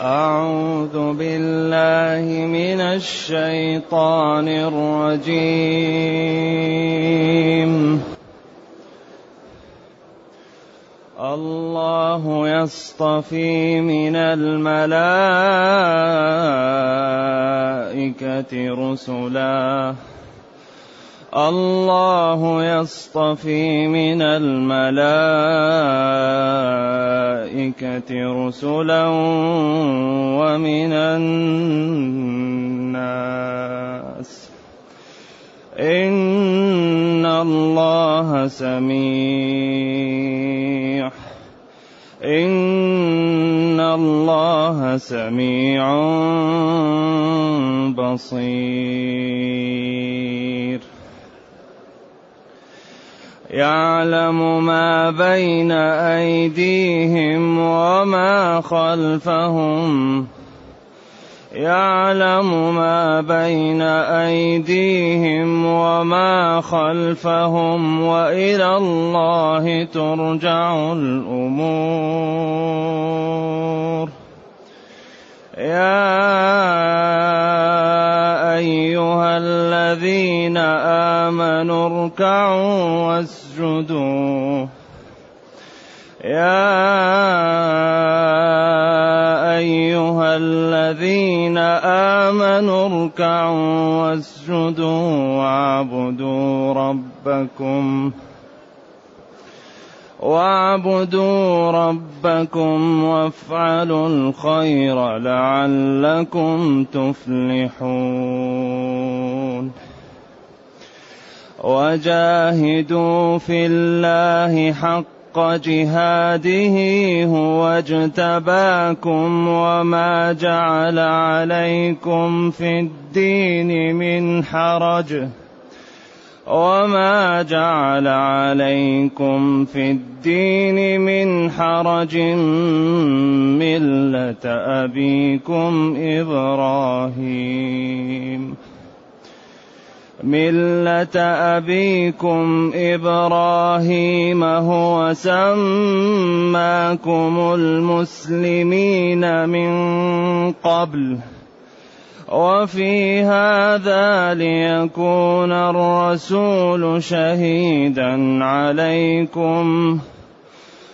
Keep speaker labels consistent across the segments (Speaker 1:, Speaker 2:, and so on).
Speaker 1: أعوذ بالله من الشيطان الرجيم. الله يصطفي من الملائكة رسلا. الله يصطفي من الملائكة رسلا ومن الناس. إن الله سميع. إن الله سميع بصير. يعلم ما بين أيديهم وما خلفهم. يعلم ما بين أيديهم وما خلفهم وإلى الله ترجع الأمور. يا أيها الذين آمنوا اركعوا واسجدوا. يا أيها الذين آمنوا اركعوا واسجدوا واعبدوا ربكم. واعبدوا ربكم وافعلوا الخير لعلكم تفلحون. وجاهدوا في الله حق جهاده هو اجتباكم وما جعل عليكم في الدين من حرج. وما جعل عليكم في الدين من حرج مله ابيكم إبراهيم مله ابيكم إبراهيم هو سماكم المسلمين من قبل وفي هذا ليكون الرسول شهيدا عليكم.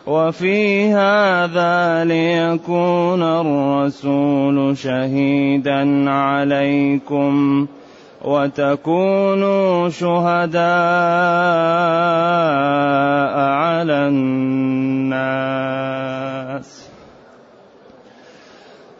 Speaker 1: وفي هذا ليكون الرسول شهيدا عليكم. وتكونوا شهداء على الناس.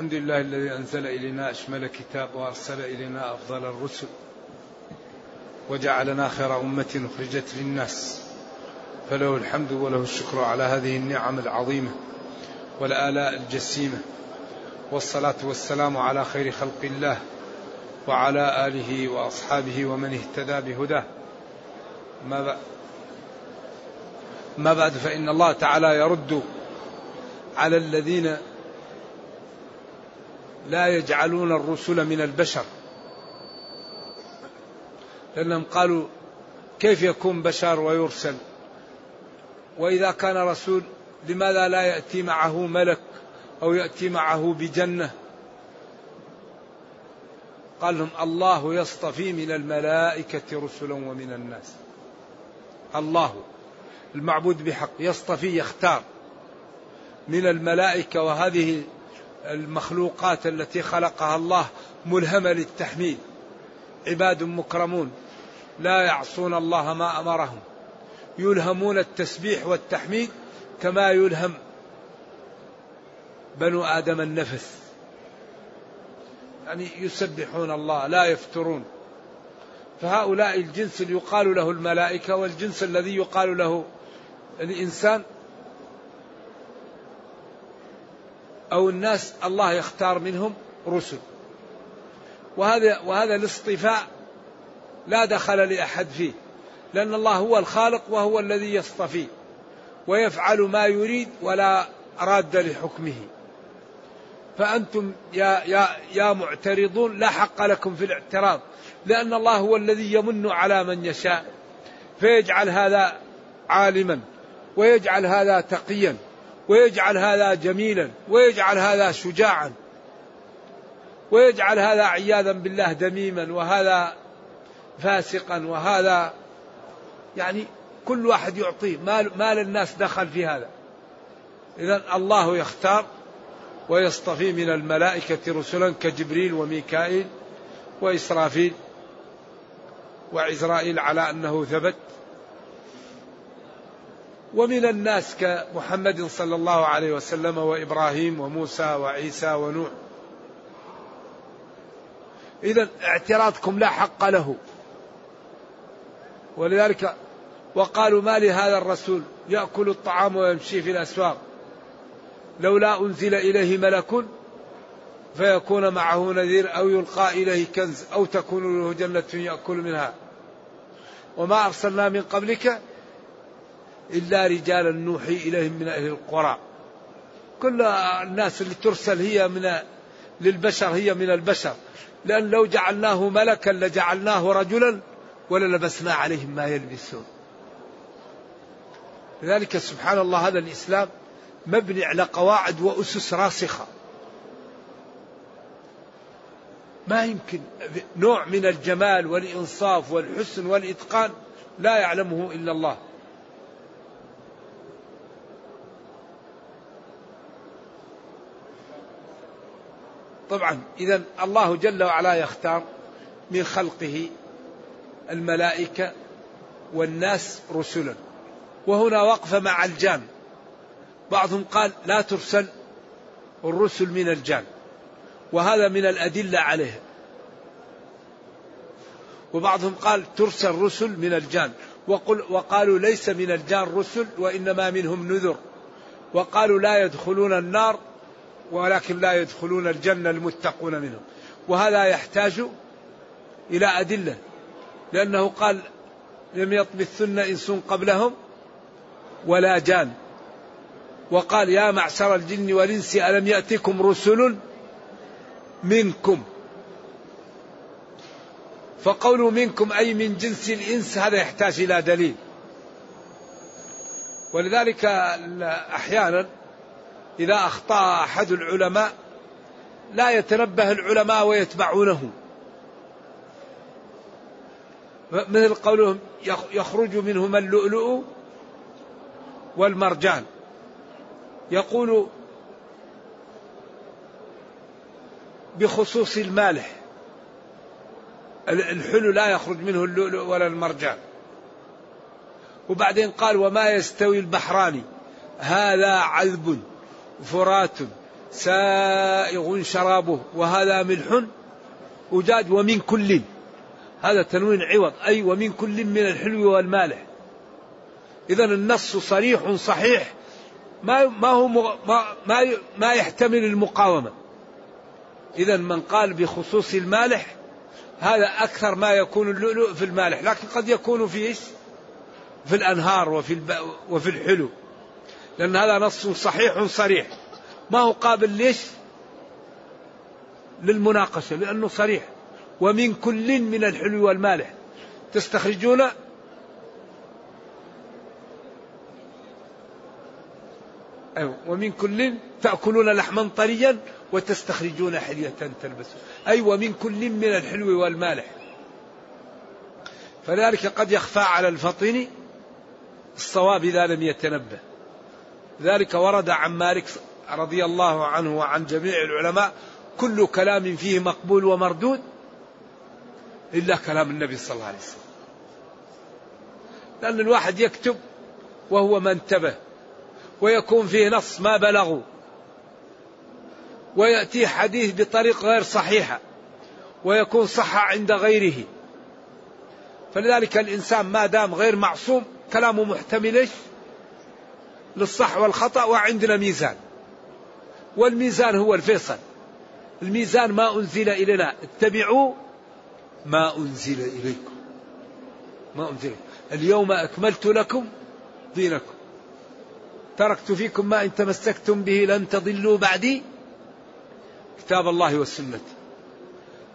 Speaker 2: الحمد لله الذي أنزل إلينا أشمل كتاب وأرسل إلينا أفضل الرسل وجعلنا خير أمة أخرجت للناس فله الحمد وله الشكر على هذه النعم العظيمة والآلاء الجسيمة والصلاة والسلام على خير خلق الله وعلى آله وأصحابه ومن اهتدى بهداه. ما بعد ما بعد فإن الله تعالى يرد على الذين لا يجعلون الرسل من البشر. لأنهم قالوا كيف يكون بشر ويرسل؟ وإذا كان رسول لماذا لا يأتي معه ملك أو يأتي معه بجنة؟ قال لهم الله يصطفي من الملائكة رسلا ومن الناس. الله المعبود بحق يصطفي يختار من الملائكة. وهذه المخلوقات التي خلقها الله ملهمة للتحميد عباد مكرمون لا يعصون الله ما أمرهم يلهمون التسبيح والتحميد كما يلهم بنو آدم النفس. يعني يسبحون الله لا يفترون. فهؤلاء الجنس اللي يقال له الملائكة والجنس الذي يقال له الإنسان أو الناس الله يختار منهم رسل. وهذا وهذا الاصطفاء لا دخل لأحد فيه لأن الله هو الخالق وهو الذي يصطفي ويفعل ما يريد ولا راد لحكمه. فأنتم يا, يا, يا معترضون لا حق لكم في الاعتراض لأن الله هو الذي يمن على من يشاء فيجعل هذا عالما ويجعل هذا تقيا. ويجعل هذا جميلا ويجعل هذا شجاعا ويجعل هذا عياذا بالله دميما وهذا فاسقا وهذا يعني كل واحد يعطيه. ما, ما للناس دخل في هذا. إذا الله يختار ويصطفي من الملائكة رسلا كجبريل وميكائيل وإسرافيل وعزرائيل على أنه ثبت. ومن الناس كمحمد صلى الله عليه وسلم وإبراهيم وموسى وعيسى ونوح. إذا اعتراضكم لا حق له. ولذلك وقالوا ما لهذا الرسول؟ يأكل الطعام ويمشي في الأسواق. لولا أنزل إليه ملك فيكون معه نذير أو يلقى إليه كنز أو تكون له جنة يأكل منها. وما أرسلنا من قبلك إلا رجالا نوحي إليهم من أهل القرى. كل الناس اللي ترسل هي من للبشر هي من البشر. لأن لو جعلناه ملكا لجعلناه رجلا وللبسنا عليهم ما يلبسون. لذلك سبحان الله هذا الإسلام مبني على قواعد وأسس راسخة. ما يمكن نوع من الجمال والإنصاف والحسن والإتقان لا يعلمه إلا الله. طبعا إذا الله جل وعلا يختار من خلقه الملائكة والناس رسلا. وهنا وقفة مع الجان. بعضهم قال لا ترسل الرسل من الجان وهذا من الأدلة عليه. وبعضهم قال ترسل رسل من الجان. وقل وقالوا ليس من الجان رسل وإنما منهم نذر. وقالوا لا يدخلون النار ولكن لا يدخلون الجنة المتقون منهم. وهذا يحتاج إلى أدلة. لأنه قال لم يطمثن إنس قبلهم ولا جان. وقال يا معشر الجن والإنس ألم يأتكم رسل منكم؟ فقول منكم أي من جنس الإنس؟ هذا يحتاج إلى دليل. ولذلك أحيانا إذا أخطأ أحد العلماء لا يتنبه العلماء ويتبعونه. مثل قولهم يخرج منهما اللؤلؤ والمرجان. يقول بخصوص المالح الحلو لا يخرج منه اللؤلؤ ولا المرجان. وبعدين قال وما يستوي البحران هذا عذب. فرات سائغ شرابه وهذا ملح أجاج ومن كل هذا تنوين عوض أي ومن كل من الحلو والمالح. إذا النص صريح صحيح ما ما هو ما ما, ما يحتمل المقاومة. إذا من قال بخصوص المالح هذا أكثر ما يكون اللؤلؤ في المالح لكن قد يكون في إيش؟ في الأنهار وفي. وفي الحلو. لأن هذا نص صحيح صريح. ما هو قابل ليش؟ للمناقشة لأنه صريح. ومن كل من الحلو والمالح. تستخرجون؟ أيوة. ومن كل تأكلون لحما طريا وتستخرجون حلية تلبسون. أي ومن كل من الحلو والمالح. فذلك قد يخفى على الفطن الصواب إذا لم يتنبه. ذلك ورد عن مالك رضي الله عنه وعن جميع العلماء كل كلام فيه مقبول ومردود إلا كلام النبي صلى الله عليه وسلم. لأن الواحد يكتب وهو ما انتبه ويكون فيه نص ما بلغوا ويأتي حديث بطريق غير صحيحة ويكون صح عند غيره. فلذلك الإنسان ما دام غير معصوم كلامه محتمل للصح والخطأ وعندنا ميزان. والميزان هو الفيصل. الميزان ما أنزل إلينا. اتبعوا ما أنزل إليكم. ما أنزل. اليوم أكملت لكم دينكم. تركت فيكم ما إن تمسكتم به لن تضلوا بعدي. كتاب الله والسنة.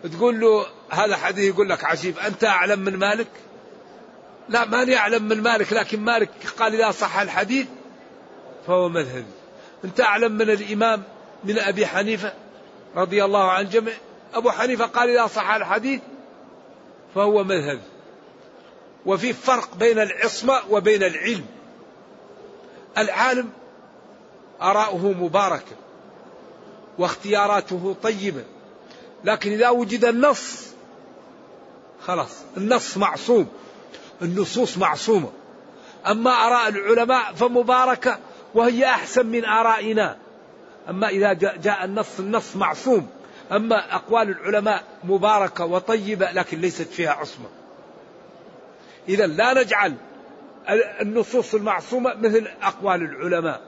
Speaker 2: تقول له هذا حديث يقول لك عجيب. أنت أعلم من مالك؟ لا ماني أعلم من مالك لكن مالك قال إذا صح الحديث. فهو مذهبي أنت أعلم من الإمام من أبي حنيفة رضي الله عن الجميع؟ أبو حنيفة قال إذا صح الحديث فهو مذهبي وفي فرق بين العصمة وبين العلم. العالم آراؤه مباركة واختياراته طيبة. لكن إذا وجد النص خلاص النص معصوم النصوص معصومة. أما آراء العلماء فمباركة وهي أحسن من آرائنا. أما إذا جاء النص النص معصوم. أما أقوال العلماء مباركة وطيبة لكن ليست فيها عصمة. إذا لا نجعل النصوص المعصومة مثل أقوال العلماء.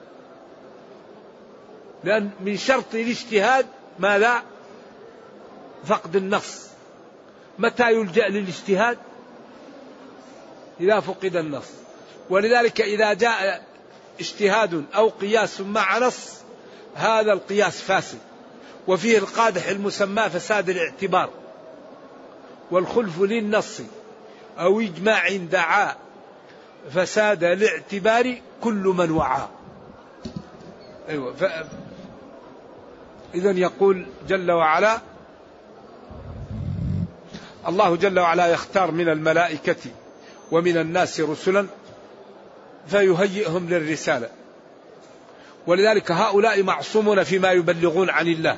Speaker 2: لأن من شرط الاجتهاد ماذا؟ فقد النص. متى يلجأ للاجتهاد؟ إذا فقد النص. ولذلك إذا جاء اجتهاد أو قياس مع نص هذا القياس فاسد. وفيه القادح المسمى فساد الاعتبار. والخلف للنص أو إجماع دعا فساد الاعتبار كل من وعى. أيوة ف... إذا يقول جل وعلا الله جل وعلا يختار من الملائكة ومن الناس رسلا فيهيئهم للرسالة. ولذلك هؤلاء معصومون فيما يبلغون عن الله.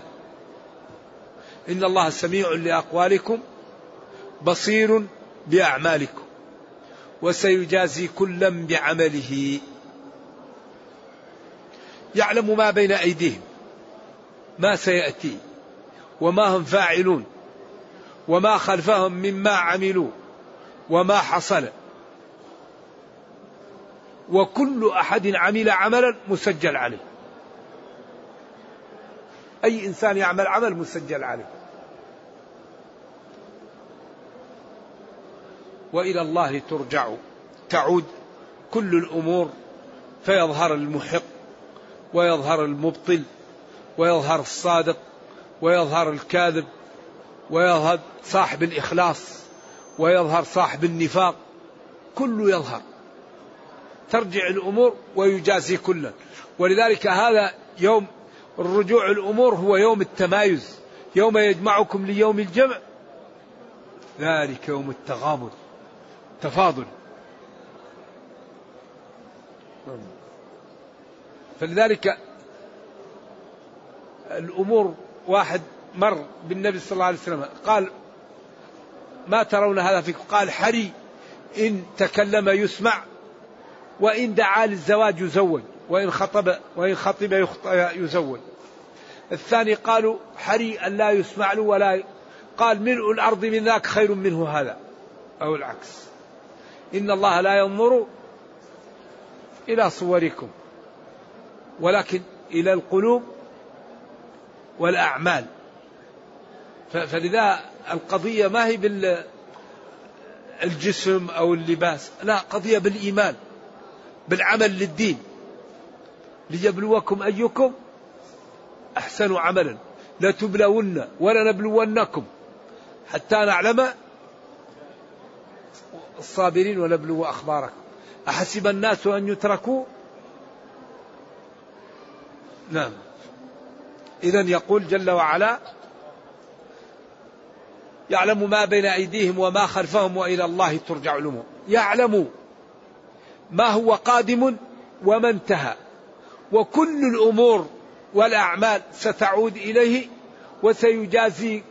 Speaker 2: إن الله سميع لأقوالكم بصير بأعمالكم وسيجازي كلا بعمله. يعلم ما بين أيديهم ما سيأتي وما هم فاعلون وما خلفهم مما عملوا وما حصل. وكل أحد عمل عملا مسجل عليه. أي إنسان يعمل عمل مسجل عليه. وإلى الله ترجع. تعود كل الأمور فيظهر المحق ويظهر المبطل ويظهر الصادق ويظهر الكاذب ويظهر صاحب الإخلاص ويظهر صاحب النفاق. كله يظهر. ترجع الأمور ويجازي كلا ولذلك هذا يوم الرجوع الأمور هو يوم التمايز. يوم يجمعكم ليوم الجمع. ذلك يوم التغامر. تفاضل. فلذلك الأمور واحد مر بالنبي صلى الله عليه وسلم. قال ما ترون هذا فيكم؟ قال حري. إن تكلم يسمع. وإن دعا للزواج يزوج وإن خطب وإن خطب يزوج. الثاني قالوا حري أن لا يسمع له ولا قال ملء الأرض من ذاك خير منه هذا أو العكس. إن الله لا ينظر إلى صوركم ولكن إلى القلوب والأعمال. فلذا القضية ما هي بالجسم أو اللباس لا قضية بالإيمان. بالعمل للدين. ليبلوكم أيكم أحسن عملا. لتبلون ولنبلونكم حتى نعلم الصابرين ونبلو أخباركم. أحسب الناس أن يتركوا؟ نعم. إذا يقول جل وعلا يعلم ما بين أيديهم وما خلفهم وإلى الله ترجع الأمور. يعلم ما هو قادم وما انتهى. وكل الأمور والأعمال ستعود إليه وسيجازي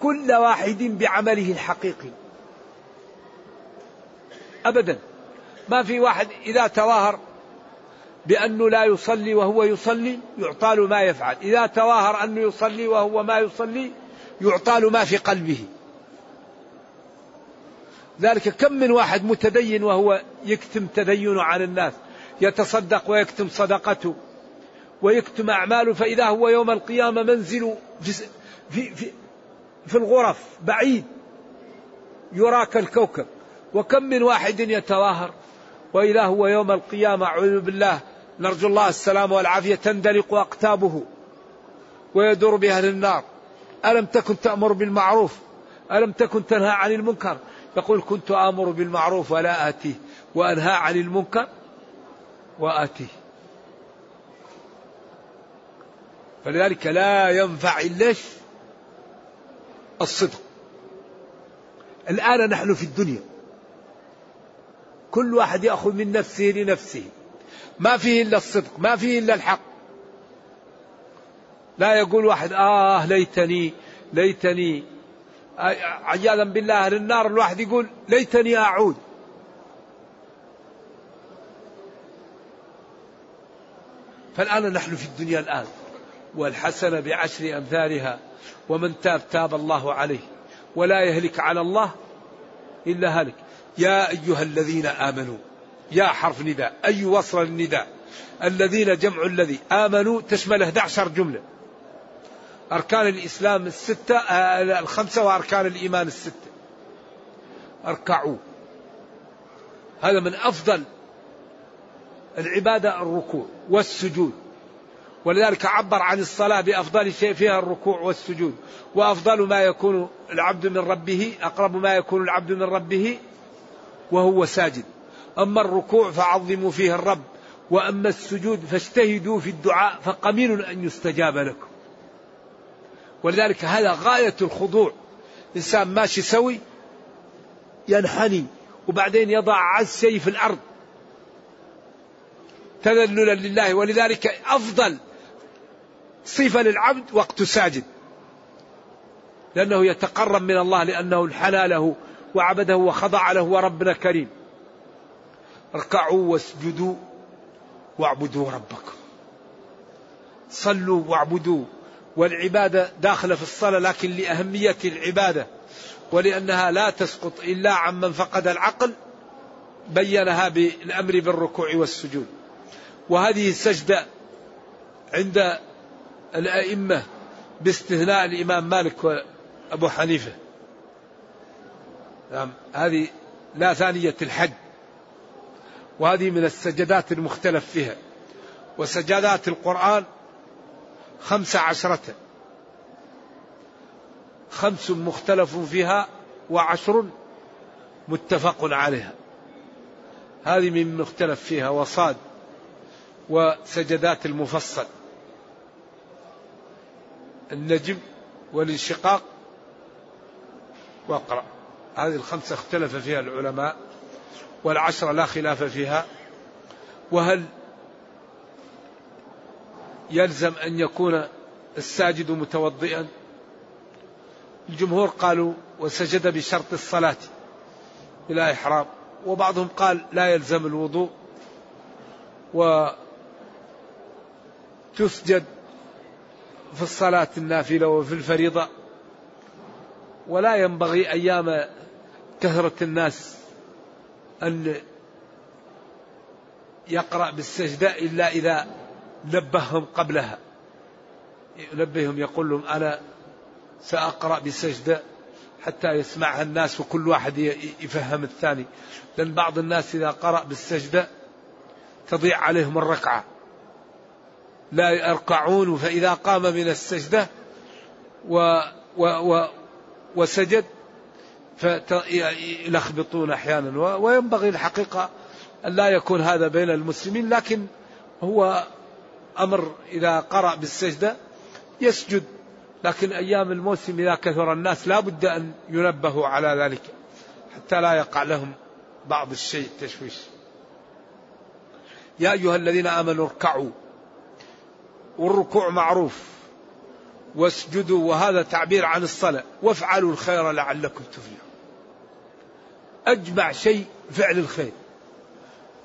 Speaker 2: كل واحد بعمله الحقيقي. أبدا. ما في واحد إذا تظاهر بأنه لا يصلي وهو يصلي يعطى له ما يفعل. إذا تظاهر أنه يصلي وهو ما يصلي يعطى له ما في قلبه. ذلك كم من واحد متدين وهو يكتم تدينه عن الناس يتصدق ويكتم صدقته ويكتم أعماله فإذا هو يوم القيامة منزل في, في, في, في الغرف بعيد يرى كالكوكب وكم من واحد يتظاهر وإذا هو يوم القيامة أعوذ بالله نرجو الله السلام والعافية تندلق أقتابه ويدور بأهل النار. ألم تكن تأمر بالمعروف؟ ألم تكن تنهى عن المنكر؟ يقول كنت آمر بالمعروف ولا آتيه وأنهى عن المنكر وآتيه فلذلك لا ينفع إلا الصدق. الآن نحن في الدنيا. كل واحد يأخذ من نفسه لنفسه. ما فيه إلا الصدق ما فيه إلا الحق. لا يقول واحد آه ليتني ليتني عياذا بالله أهل النار الواحد يقول ليتني أعود. فالآن نحن في الدنيا الآن. والحسنة بعشر أمثالها ومن تاب تاب الله عليه. ولا يهلك على الله إلا هلك. يا أيها الذين آمنوا يا حرف نداء أي وصل النداء الذين جمع الذي آمنوا تشمل 11 جملة. أركان الإسلام الستة آه، الخمسة وأركان الإيمان الستة. أركعوا. هذا من أفضل العبادة الركوع والسجود. ولذلك عبر عن الصلاة بأفضل شيء فيها الركوع والسجود. وأفضل ما يكون العبد من ربه أقرب ما يكون العبد من ربه وهو ساجد. أما الركوع فعظموا فيه الرب وأما السجود فاجتهدوا في الدعاء فقميل أن يستجاب لكم. ولذلك هذا غاية الخضوع. إنسان ماشي سوي ينحني وبعدين يضع عز شيء في الأرض. تذللا لله ولذلك أفضل صفة للعبد وقت ساجد لأنه يتقرب من الله لأنه انحنى له وعبده وخضع له وربنا كريم. اركعوا واسجدوا واعبدوا ربكم. صلوا واعبدوا. والعبادة داخلة في الصلاة لكن لأهمية العبادة ولأنها لا تسقط إلا عمن فقد العقل بينها بالأمر بالركوع والسجود. وهذه السجدة عند الأئمة باستثناء الإمام مالك وأبو حنيفة. نعم هذه لا ثانية الحج. وهذه من السجدات المختلف فيها. وسجدات القرآن خمس عشرة. خمس مختلف فيها وعشر متفق عليها. هذه من مختلف فيها وصاد وسجدات المفصل. النجم والانشقاق. واقرأ. هذه الخمسة اختلف فيها العلماء والعشرة لا خلاف فيها. وهل يلزم أن يكون الساجد متوضئا. الجمهور قالوا وسجد بشرط الصلاة بلا إحرام وبعضهم قال لا يلزم الوضوء وتسجد في الصلاة النافلة وفي الفريضة. ولا ينبغي أيام كثرة الناس أن يقرأ بالسجدة إلا إذا نبههم قبلها. ينبههم يقول لهم أنا سأقرأ بسجدة حتى يسمعها الناس وكل واحد يفهم الثاني. لأن بعض الناس إذا قرأ بالسجدة تضيع عليهم الركعة. لا يركعون فإذا قام من السجدة و و و وسجد فيلخبطون أحيانا. وينبغي الحقيقة أن لا يكون هذا بين المسلمين لكن هو أمر إذا قرأ بالسجدة يسجد لكن أيام الموسم إذا كثر الناس لا بد أن ينبهوا على ذلك حتى لا يقع لهم بعض الشيء تشويش يا أيها الذين آمنوا اركعوا. والركوع معروف. واسجدوا وهذا تعبير عن الصلاة. وافعلوا الخير لعلكم تفلحون. أجمع شيء فعل الخير.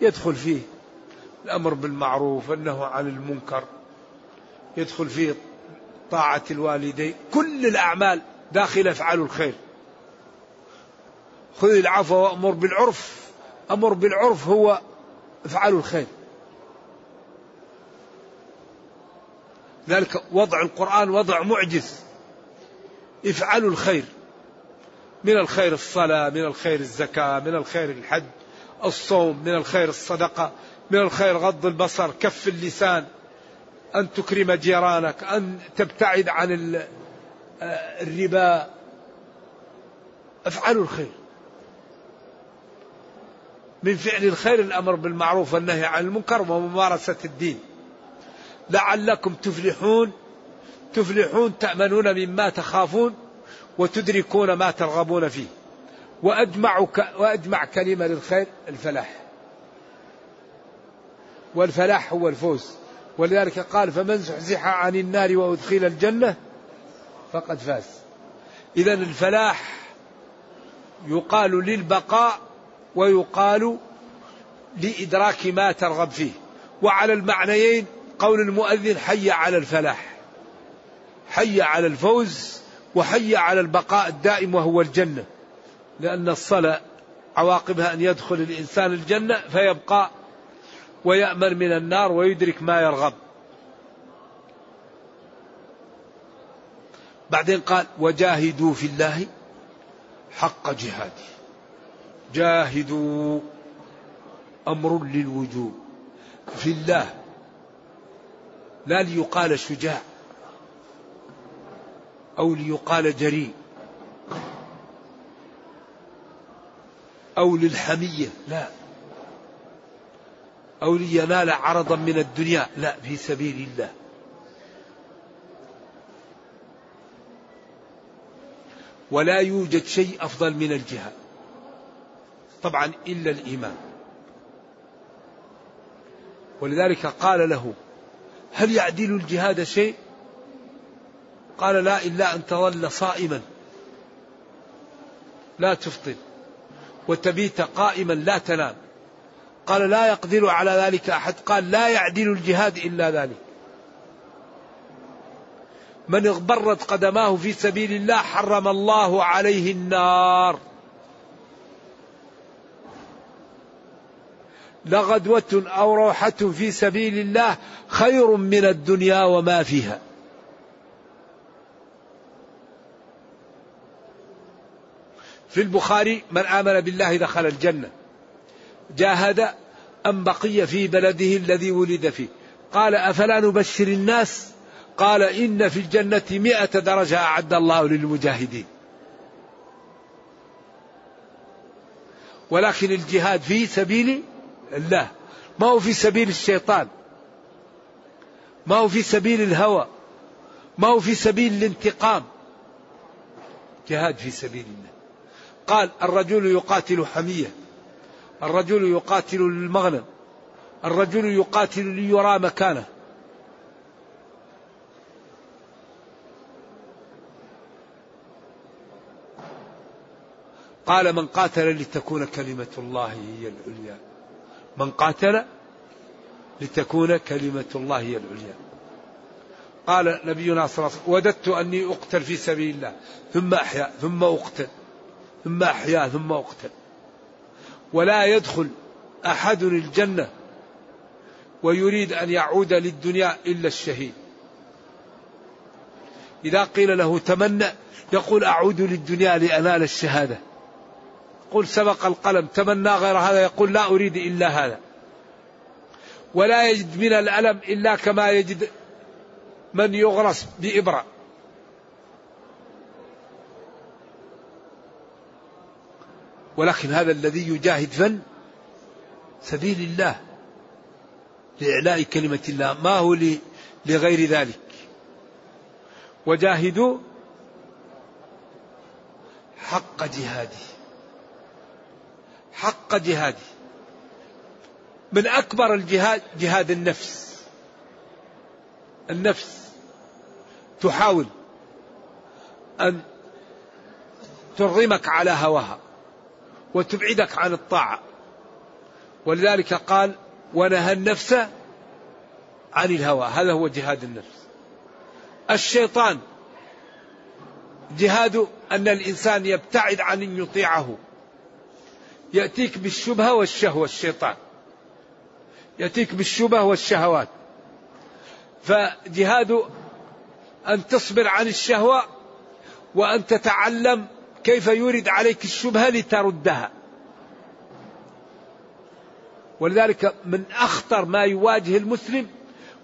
Speaker 2: يدخل فيه الأمر بالمعروف والنهي عن المنكر يدخل فيه طاعة الوالدين. كل الأعمال داخل افعلوا الخير. خذ العفو وأمر بالعرف. أمر بالعرف هو افعلوا الخير. ذلك وضع القرآن وضع معجز. افعلوا الخير. من الخير الصلاة من الخير الزكاة من الخير الحج الصوم من الخير الصدقة. من الخير غض البصر كف اللسان أن تكرم جيرانك أن تبتعد عن آه، الربا. افعلوا الخير. من فعل الخير الأمر بالمعروف والنهي عن المنكر وممارسة الدين. لعلكم تفلحون. تفلحون تأمنون مما تخافون وتدركون ما ترغبون فيه. وأجمع, وأجمع كلمة للخير الفلاح. والفلاح هو الفوز. ولذلك قال فمن زحزح عن النار وأدخل الجنة فقد فاز. إذا الفلاح يقال للبقاء ويقال لإدراك ما ترغب فيه. وعلى المعنيين قول المؤذن حي على الفلاح. حي على الفوز وحي على البقاء الدائم وهو الجنة. لأن الصلاة عواقبها أن يدخل الإنسان الجنة فيبقى ويأمن من النار ويدرك ما يرغب. بعدين قال وجاهدوا في الله حق جهاده. جاهدوا أمر للوجوب في الله. لا ليقال شجاع أو ليقال جريء أو للحمية لا. أو لينال عرضا من الدنيا. لا في سبيل الله. ولا يوجد شيء أفضل من الجهاد. طبعا إلا الإيمان. ولذلك قال له هل يعدل الجهاد شيء؟ قال لا إلا أن تظل صائما. لا تفطر وتبيت قائما لا تنام. قال لا يقدر على ذلك أحد. قال لا يعدل الجهاد إلا ذلك. من اغبرت قدماه في سبيل الله حرم الله عليه النار. لغدوة أو روحة في سبيل الله خير من الدنيا وما فيها. في البخاري من آمن بالله دخل الجنة. جاهد أم بقي في بلده الذي ولد فيه. قال أفلا نبشر الناس؟ قال إن في الجنة مئة درجة أعد الله للمجاهدين. ولكن الجهاد في سبيل الله ما هو في سبيل الشيطان ما هو في سبيل الهوى ما هو في سبيل الانتقام. جهاد في سبيل الله. قال الرجل يقاتل حمية. الرجل يقاتل للمغنم. الرجل يقاتل ليرى مكانه. قال من قاتل لتكون كلمة الله هي العليا. من قاتل لتكون كلمة الله هي العليا. قال نبينا صلى الله عليه وسلم وددت أني أقتل في سبيل الله ثم أحيا ثم أقتل ثم أحيا ثم أقتل. ولا يدخل أحد الجنة ويريد أن يعود للدنيا إلا الشهيد. إذا قيل له تمنى يقول أعود للدنيا لأنال الشهادة. قل سبق القلم تمنى غير هذا يقول لا أريد إلا هذا. ولا يجد من الألم إلا كما يجد من يغرس بإبرة. ولكن هذا الذي يجاهد فن سبيل الله لإعلاء كلمة الله. ما هو لغير ذلك؟ وجاهدوا حق جهاده. حق جهاده. من أكبر الجهاد جهاد النفس. النفس تحاول أن ترغمك على هواها. وتبعدك عن الطاعة. ولذلك قال ونهى النفس عن الهوى. هذا هو جهاد النفس. الشيطان جهاد أن الإنسان يبتعد عن أن يطيعه. يأتيك بالشبهة والشهوة الشيطان. يأتيك بالشبهة والشهوات. فجهاد أن تصبر عن الشهوة وأن تتعلم كيف يورد عليك الشبهة لتردها؟ ولذلك من أخطر ما يواجه المسلم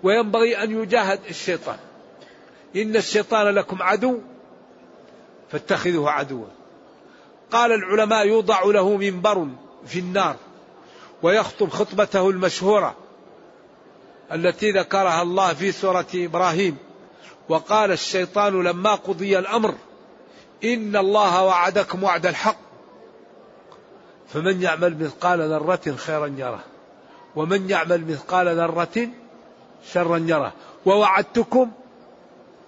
Speaker 2: وينبغي أن يجاهد الشيطان. إن الشيطان لكم عدو فاتخذوه عدوا. قال العلماء يوضع له منبر في النار ويخطب خطبته المشهورة التي ذكرها الله في سورة إبراهيم. وقال الشيطان لما قضي الأمر إن الله وعدكم وعد الحق. فمن يعمل مثقال ذرة خيرا يره. ومن يعمل مثقال ذرة شرا يره. ووعدتكم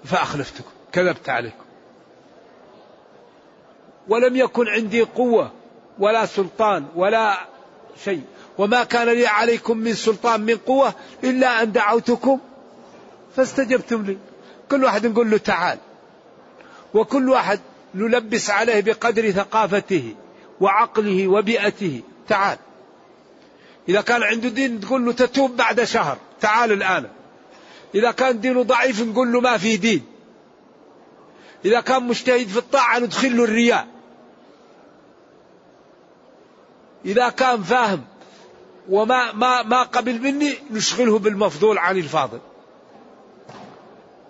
Speaker 2: فأخلفتكم. كذبت عليكم. ولم يكن عندي قوة ولا سلطان ولا شيء. وما كان لي عليكم من سلطان من قوة إلا أن دعوتكم فاستجبتم لي. كل واحد نقول له تعال. وكل واحد نلبس عليه بقدر ثقافته وعقله وبيئته. تعال. إذا كان عنده دين تقول له تتوب بعد شهر. تعال الآن. إذا كان دينه ضعيف نقول له ما في دين. إذا كان مجتهد في الطاعة ندخل له الرياء. إذا كان فاهم وما ما ما قبل مني نشغله بالمفضول عن الفاضل.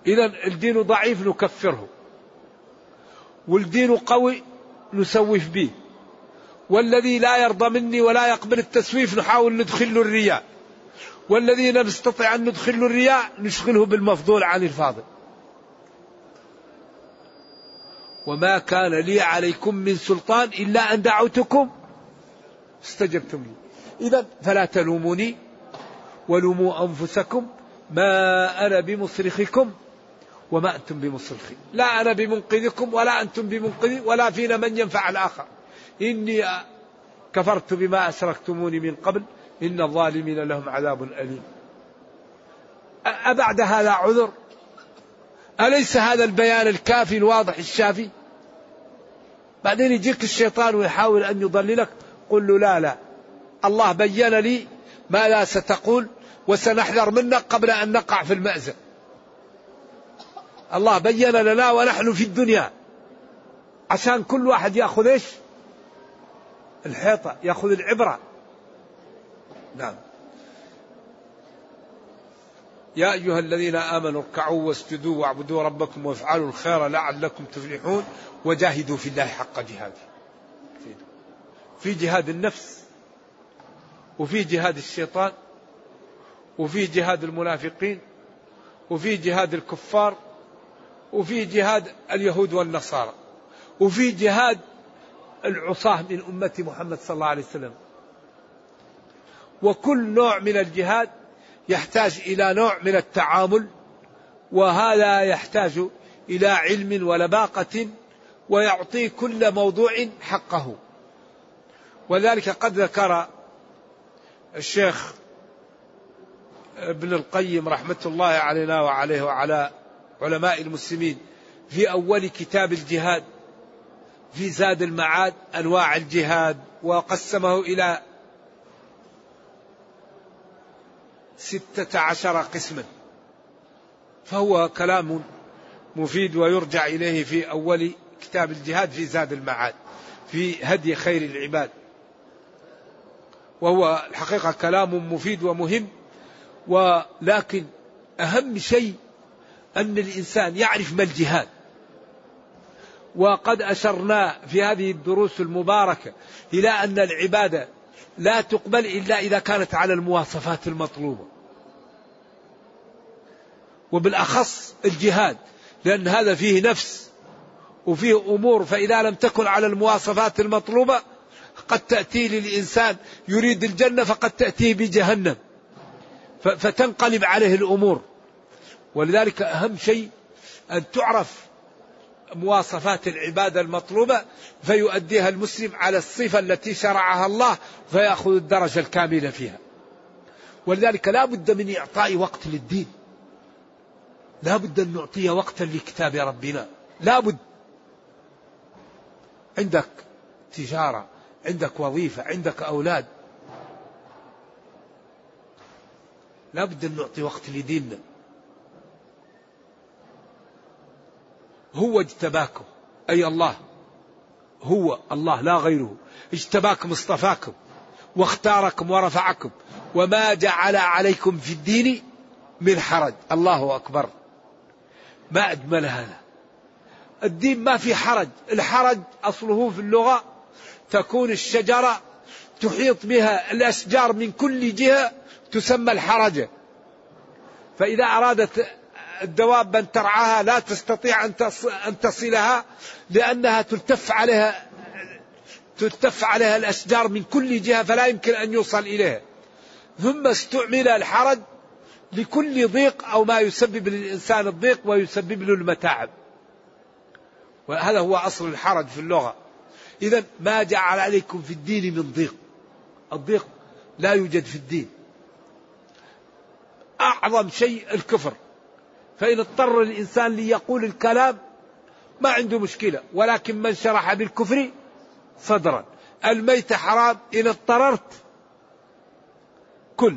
Speaker 2: إذا الدين ضعيف نكفره. والدين قوي نسوف به. والذي لا يرضى مني ولا يقبل التسويف نحاول ندخل له الرياء. والذي لا نستطيع أن ندخل له الرياء نشغله بالمفضول عن الفاضل. وما كان لي عليكم من سلطان إلا أن دعوتكم استجبتم لي. إذا فلا تلوموني ولوموا أنفسكم ما أنا بمصرخكم. وما أنتم بمصرخي لا أنا بمنقذكم ولا أنتم بمنقذي ولا فينا من ينفع الآخر. إني كفرت بما أشركتموني من قبل. إن الظالمين لهم عذاب أليم. أبعد هذا عذر؟ أليس هذا البيان الكافي الواضح الشافي؟ بعدين يجيك الشيطان ويحاول أن يضللك. قل له لا لا. الله بين لي ما لا ستقول وسنحذر منك قبل أن نقع في المأزق. الله بين لنا ونحن في الدنيا عشان كل واحد ياخذ إيش؟ الحيطة ياخذ العبرة. نعم. يا أيها الذين آمنوا اركعوا واسجدوا واعبدوا ربكم وافعلوا الخير لعلكم تفلحون وجاهدوا في الله حق جهاده. في جهاد النفس وفي جهاد الشيطان وفي جهاد المنافقين وفي جهاد الكفار وفي جهاد اليهود والنصارى وفي جهاد العصاة من أمة محمد صلى الله عليه وسلم. وكل نوع من الجهاد يحتاج إلى نوع من التعامل وهذا يحتاج إلى علم ولباقة ويعطي كل موضوع حقه. وذلك قد ذكر الشيخ ابن القيم رحمة الله علينا وعليه وعلى علماء المسلمين في أول كتاب الجهاد في زاد المعاد أنواع الجهاد وقسمه إلى ستة عشر قسما. فهو كلام مفيد ويرجع إليه في أول كتاب الجهاد في زاد المعاد في هدي خير العباد. وهو الحقيقة كلام مفيد ومهم ولكن أهم شيء أن الإنسان يعرف ما الجهاد. وقد أشرنا في هذه الدروس المباركة إلى أن العبادة لا تقبل إلا إذا كانت على المواصفات المطلوبة. وبالأخص الجهاد لأن هذا فيه نفس وفيه أمور فإذا لم تكن على المواصفات المطلوبة قد تأتي للإنسان يريد الجنة فقد تأتيه بجهنم. فتنقلب عليه الأمور. ولذلك أهم شيء أن تعرف مواصفات العبادة المطلوبة فيؤديها المسلم على الصفة التي شرعها الله فيأخذ الدرجة الكاملة فيها. ولذلك لا بد من إعطاء وقت للدين. لا بد أن نعطي وقتا لكتاب ربنا. لا بد. عندك تجارة عندك وظيفة عندك أولاد. لا بد أن نعطي وقت لديننا. هو اجتباكم. أي الله. هو الله لا غيره. اجتباكم اصطفاكم واختاركم ورفعكم. وما جعل عليكم في الدين من حرج. الله أكبر. ما أجمل هذا. الدين ما في حرج. الحرج أصله في اللغة تكون الشجرة تحيط بها الأشجار من كل جهة تسمى الحرجة فإذا أرادت الدواب أن ترعاها لا تستطيع أن تصلها لأنها تلتف عليها تلتف عليها الأشجار من كل جهة فلا يمكن أن يوصل إليها. ثم استعمل الحرج لكل ضيق أو ما يسبب للإنسان الضيق ويسبب له المتاعب. وهذا هو أصل الحرج في اللغة. إذا ما جعل عليكم في الدين من ضيق. الضيق لا يوجد في الدين. أعظم شيء الكفر. فإن اضطر الإنسان ليقول الكلام ما عنده مشكلة ولكن من شرح بالكفر صدرا. الميت حرام إن اضطررت كل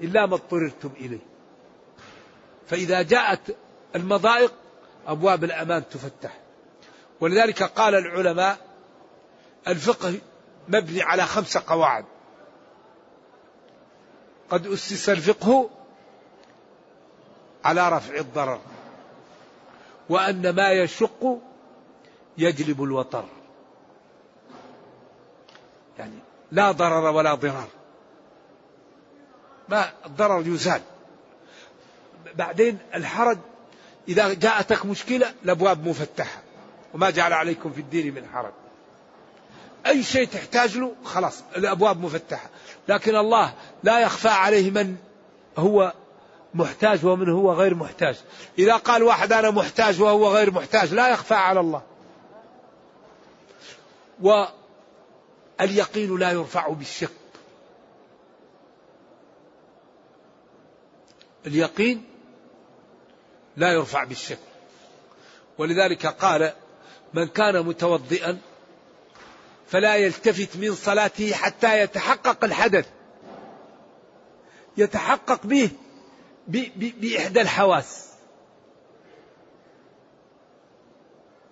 Speaker 2: إلا ما اضطررتم إليه. فإذا جاءت المضائق أبواب الأمان تفتح. ولذلك قال العلماء الفقه مبني على خمسة قواعد. قد أسس الفقه على رفع الضرر. وأن ما يشق يجلب الوطر يعني لا ضرر ولا ضرار. ما الضرر يزال. بعدين الحرج إذا جاءتك مشكلة الأبواب مفتحة. وما جعل عليكم في الدين من حرج. أي شيء تحتاج له خلاص الأبواب مفتحة. لكن الله لا يخفى عليه من هو محتاج ومن هو غير محتاج. إذا قال واحد أنا محتاج وهو غير محتاج لا يخفى على الله. واليقين لا يرفع بالشك اليقين لا يرفع بالشك ولذلك قال من كان متوضئا فلا يلتفت من صلاته حتى يتحقق الحدث. يتحقق به. بإحدى الحواس.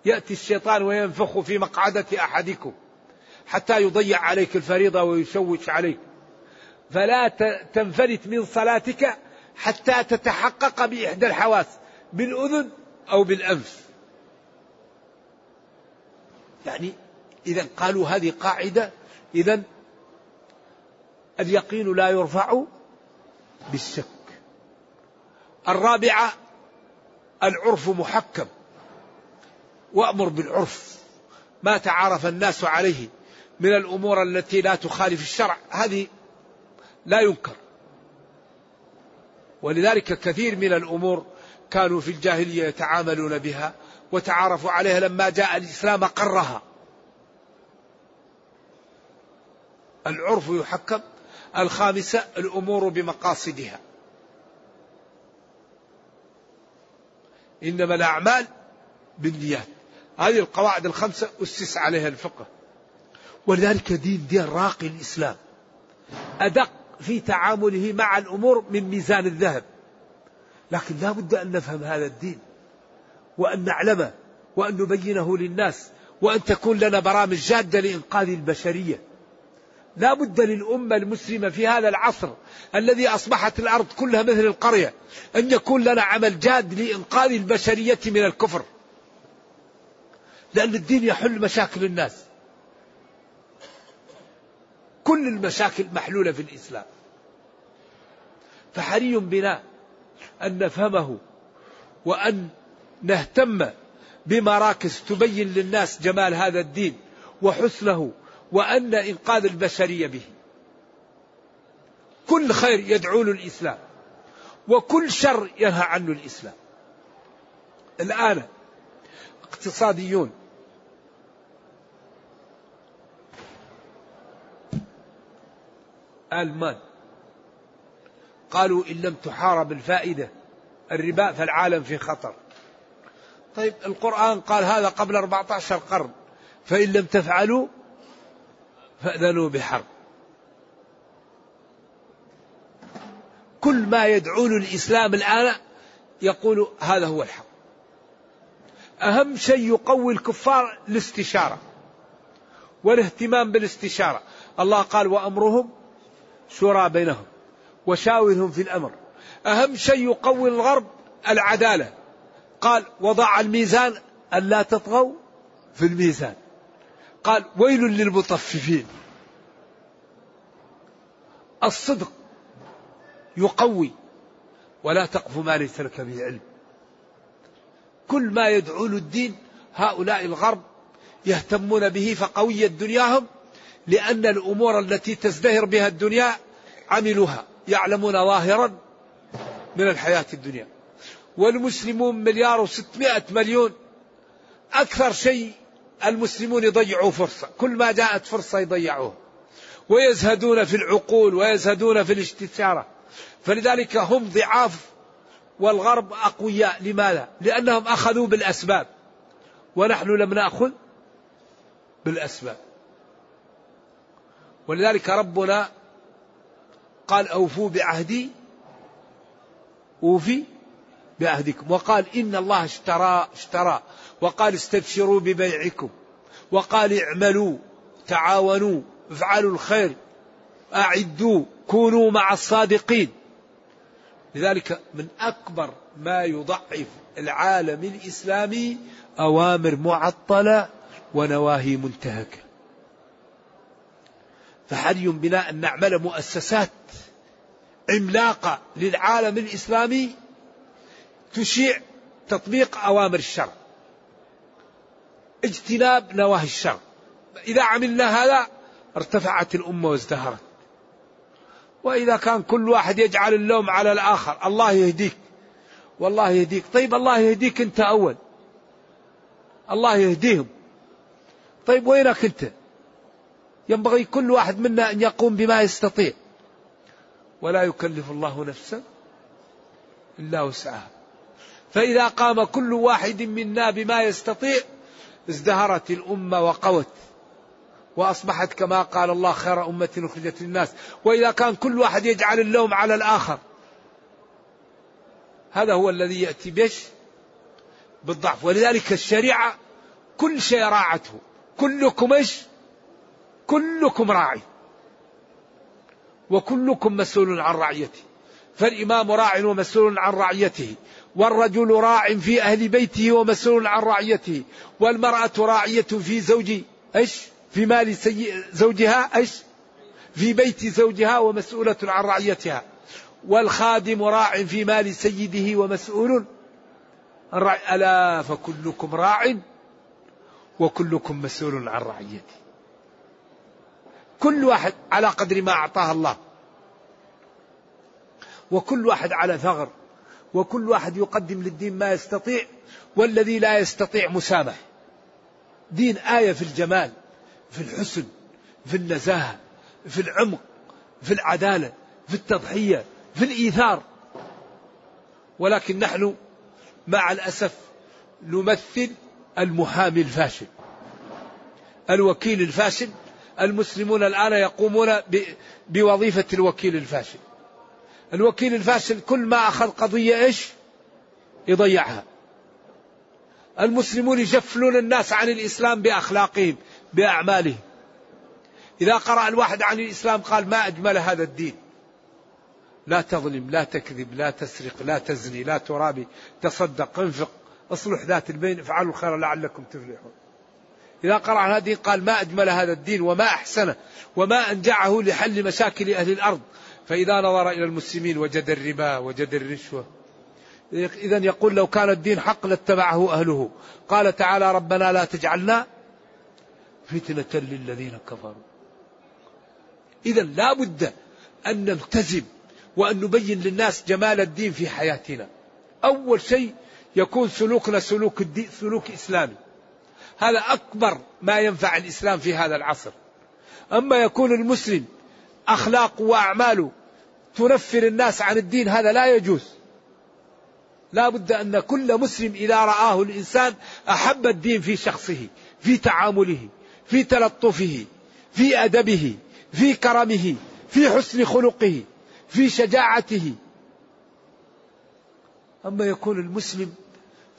Speaker 2: يأتي الشيطان وينفخ في مقعدة أحدكم حتى يضيع عليك الفريضة ويشوش عليك. فلا تنفلت من صلاتك حتى تتحقق بإحدى الحواس بالأذن أو بالأنف. يعني إذا قالوا هذه قاعدة إذا اليقين لا يرفع بالشك. الرابعة العرف محكم. وأمر بالعرف. ما تعارف الناس عليه من الأمور التي لا تخالف الشرع. هذه لا ينكر. ولذلك كثير من الأمور كانوا في الجاهلية يتعاملون بها وتعارفوا عليها لما جاء الإسلام قرها. العرف يحكم. الخامسة الأمور بمقاصدها. إنما الأعمال بالنيات. هذه القواعد الخمسة أسس عليها الفقه. ولذلك دين دين راقي الإسلام. أدق في تعامله مع الأمور من ميزان الذهب. لكن لا بد أن نفهم هذا الدين وأن نعلمه وأن نبينه للناس وأن تكون لنا برامج جادة لإنقاذ البشرية. لا بد للأمة المسلمة في هذا العصر الذي أصبحت الأرض كلها مثل القرية أن يكون لنا عمل جاد لإنقاذ البشرية من الكفر. لأن الدين يحل مشاكل الناس. كل المشاكل محلولة في الإسلام. فحري بنا أن نفهمه وأن نهتم بمراكز تبين للناس جمال هذا الدين وحسنه وأن إنقاذ البشرية به. كل خير يدعو له الإسلام وكل شر ينهى عنه الإسلام. الآن اقتصاديون. ألمان. قالوا إن لم تحارب الفائدة الربا فالعالم في خطر. طيب القرآن قال هذا قبل 14 قرن فإن لم تفعلوا فأذنوا بحرب. كل ما يدعون الإسلام الآن يقول هذا هو الحق. أهم شيء يقوي الكفار الاستشارة والاهتمام بالاستشارة. الله قال وأمرهم شورى بينهم وشاورهم في الأمر. أهم شيء يقوي الغرب العدالة. قال وضع الميزان ألا تطغوا في الميزان. قال ويل للمطففين. الصدق يقوي ولا تقف ما ليس لك به علم. كل ما يدعون الدين هؤلاء الغرب يهتمون به فقوية دنياهم لأن الأمور التي تزدهر بها الدنيا عملوها يعلمون ظاهرا من الحياة الدنيا. والمسلمون مليار وستمائة مليون أكثر شيء المسلمون يضيعوا فرصة. كل ما جاءت فرصة يضيعوها. ويزهدون في العقول ويزهدون في الاستشارة. فلذلك هم ضعاف والغرب أقوياء. لماذا؟ لأنهم أخذوا بالأسباب. ونحن لم نأخذ بالأسباب. ولذلك ربنا قال أوفوا بعهدي أوفي بعهدكم. وقال إن الله اشترى اشترى. وقال استبشروا ببيعكم وقال اعملوا تعاونوا افعلوا الخير أعدوا كونوا مع الصادقين لذلك من أكبر ما يضعف العالم الإسلامي أوامر معطلة ونواهي منتهكة فحري بنا أن نعمل مؤسسات عملاقة للعالم الإسلامي تشيع تطبيق أوامر الشرع؟ اجتناب نواهي الشرع. إذا عملنا هذا ارتفعت الأمة وازدهرت. وإذا كان كل واحد يجعل اللوم على الآخر الله يهديك. والله يهديك. طيب الله يهديك أنت أول. الله يهديهم. طيب وينك أنت؟ ينبغي كل واحد منا أن يقوم بما يستطيع. ولا يكلف الله نفسا إلا وسعها. فإذا قام كل واحد منا بما يستطيع ازدهرت الأمة وقوت. وأصبحت كما قال الله خير أمة أخرجت للناس. وإذا كان كل واحد يجعل اللوم على الآخر. هذا هو الذي يأتي بش بالضعف. ولذلك الشريعة كل شيء راعته. كلكم إيش؟ كلكم راعي. وكلكم مسؤول عن رعيته. فالإمام راع ومسؤول عن رعيته. والرجل راع في أهل بيته ومسؤول عن رعيته والمرأة راعية في زوج إيش؟ في مال سي... زوجها إيش؟ في بيت زوجها ومسؤولة عن رعيتها. والخادم راع في مال سيده ومسؤول ألا فكلكم راع وكلكم مسؤول عن رعيته. كل واحد على قدر ما أعطاه الله. وكل واحد على ثغر. وكل واحد يقدم للدين ما يستطيع والذي لا يستطيع مسامح دين آية في الجمال في الحسن في النزاهة في العمق في العدالة في التضحية في الإيثار. ولكن نحن مع الأسف نمثل المحامي الفاشل. الوكيل الفاشل المسلمون الآن يقومون بوظيفة الوكيل الفاشل. الوكيل الفاشل كل ما أخذ قضية إيش؟ يضيعها. المسلمون يجفلون الناس عن الإسلام بأخلاقهم بأعمالهم. إذا قرأ الواحد عن الإسلام قال ما أجمل هذا الدين. لا تظلم لا تكذب لا تسرق لا تزني لا ترابي تصدق انفق اصلح ذات البين افعلوا الخير لعلكم تفلحون. إذا قرأ هذه قال ما أجمل هذا الدين وما أحسنه وما أنجعه لحل مشاكل أهل الأرض فإذا نظر إلى المسلمين وجد الربا وجد الرشوة. إذا يقول لو كان الدين حق لاتبعه أهله. قال تعالى ربنا لا تجعلنا فتنة للذين كفروا. إذا لا بد أن نلتزم وأن نبين للناس جمال الدين في حياتنا. أول شيء يكون سلوكنا سلوك الدين سلوك إسلامي. هذا أكبر ما ينفع الإسلام في هذا العصر. أما يكون المسلم أخلاقه وأعماله تنفر الناس عن الدين هذا لا يجوز. لا بد أن كل مسلم إذا رآه الإنسان أحب الدين في شخصه في تعامله في تلطفه في أدبه في كرمه في حسن خلقه في شجاعته. أما يكون المسلم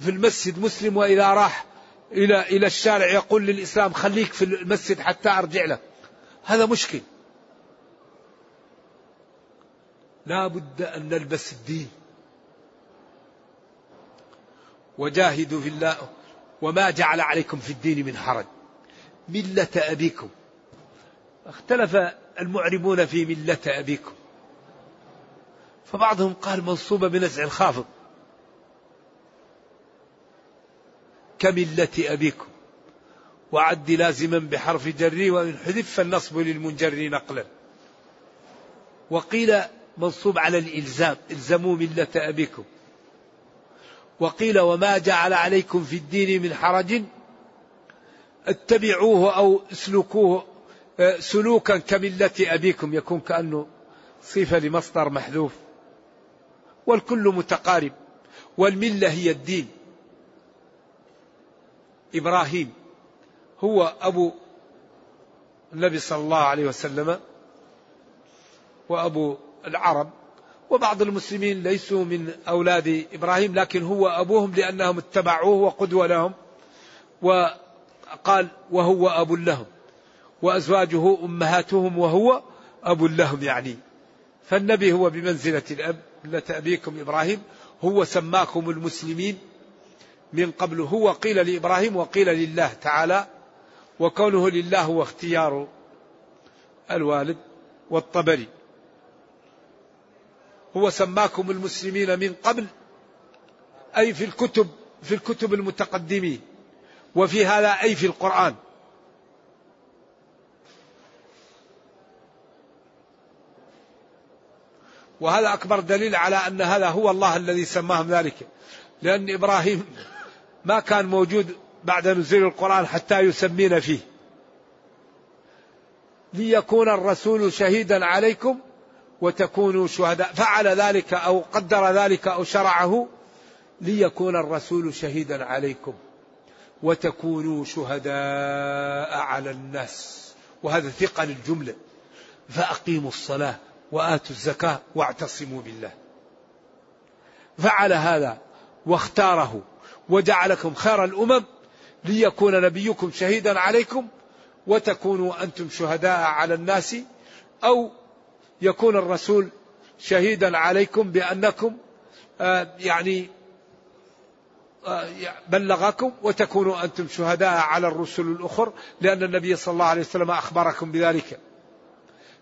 Speaker 2: في المسجد مسلم وإذا راح إلى إلى الشارع يقول للإسلام خليك في المسجد حتى أرجع لك هذا مشكل. لا بد أن نلبس الدين. وجاهدوا في الله. وما جعل عليكم في الدين من حرج. ملة أبيكم. اختلف المعربون في ملة أبيكم. فبعضهم قال منصوبة بنزع الخافض. كملة أبيكم. وعد لازما بحرف جري وإن حذف فالنصب للمنجر نقلا. وقيل منصوب على الإلزام. إلزموا ملة أبيكم. وقيل وما جعل عليكم في الدين من حرج. اتبعوه أو اسلكوه آه، سلوكا كملة أبيكم. يكون كأنه صفة لمصدر محذوف. والكل متقارب. والملة هي الدين. إبراهيم هو أبو النبي صلى الله عليه وسلم. وأبو العرب وبعض المسلمين ليسوا من أولاد إبراهيم لكن هو أبوهم لأنهم اتبعوه وقدوة لهم وقال وهو أب لهم وأزواجه أمهاتهم وهو أب لهم يعني. فالنبي هو بمنزلة الأب ملة أبيكم إبراهيم هو سماكم المسلمين من قبل هو قيل لإبراهيم وقيل لله تعالى وكونه لله هو اختيار الوالد والطبري. هو سماكم المسلمين من قبل أي في الكتب في الكتب المتقدمين وفي هذا أي في القرآن. وهذا أكبر دليل على أن هذا هو الله الذي سماهم ذلك. لأن إبراهيم ما كان موجود بعد نزول القرآن حتى يسمين فيه. ليكون الرسول شهيدا عليكم وتكونوا شهداء. فعل ذلك أو قدر ذلك أو شرعه ليكون الرسول شهيدا عليكم. وتكونوا شهداء على الناس. وهذا ثقل الجملة فأقيموا الصلاة وآتوا الزكاة واعتصموا بالله. فعل هذا واختاره وجعلكم خير الأمم ليكون نبيكم شهيدا عليكم وتكونوا أنتم شهداء على الناس أو يكون الرسول شهيدا عليكم بأنكم آه، يعني آه، بلغكم وتكونوا أنتم شهداء على الرسل الأخر لأن النبي صلى الله عليه وسلم أخبركم بذلك.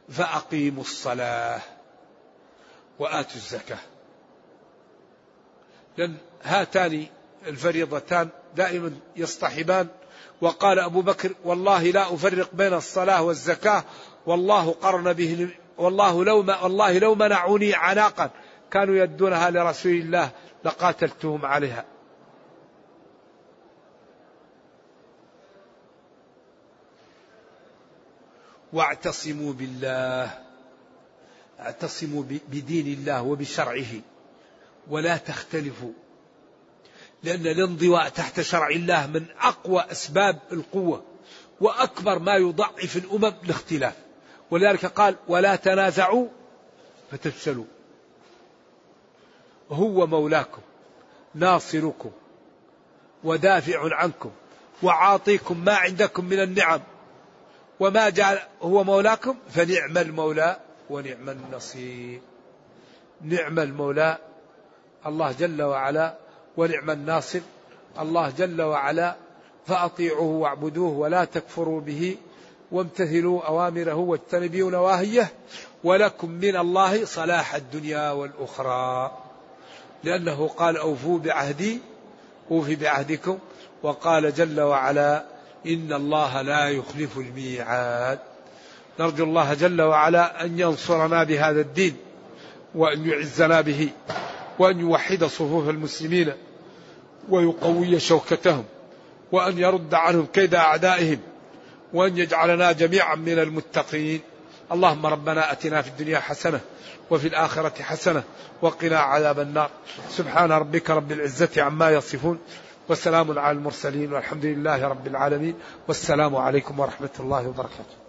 Speaker 2: فأقيموا الصلاة وآتوا الزكاة. لأن هاتان الفريضتان دائما يصطحبان. وقال أبو بكر والله لا أفرق بين الصلاة والزكاة والله قرن والله لو ما والله لو منعوني عناقا كانوا يدونها لرسول الله لقاتلتهم عليها. واعتصموا بالله اعتصموا بدين الله وبشرعه. ولا تختلفوا لأن الانضواء تحت شرع الله من أقوى أسباب القوة وأكبر ما يضعف الأمم الاختلاف ولذلك قال ولا تنازعوا فتفشلوا. هو مولاكم ناصركم ودافع عنكم وعاطيكم ما عندكم من النعم. وما جعل هو مولاكم فنعم المولى ونعم النصير. نعم المولى الله جل وعلا ونعم الناصر الله جل وعلا فأطيعوه واعبدوه ولا تكفروا به. وامتثلوا أوامره واجتنبوا نواهيه ولكم من الله صلاح الدنيا والأخرى. لأنه قال أوفوا بعهدي أوفي بعهدكم وقال جل وعلا إن الله لا يخلف الميعاد. نرجو الله جل وعلا أن ينصرنا بهذا الدين وأن يعزنا به وأن يوحد صفوف المسلمين ويقوي شوكتهم وأن يرد عنهم كيد أعدائهم. وأن يجعلنا جميعا من المتقين. اللهم ربنا أتنا في الدنيا حسنة وفي الآخرة حسنة وقنا عذاب النار. سبحان ربك رب العزة عما يصفون. وسلام على المرسلين والحمد لله رب العالمين. والسلام عليكم ورحمة الله وبركاته.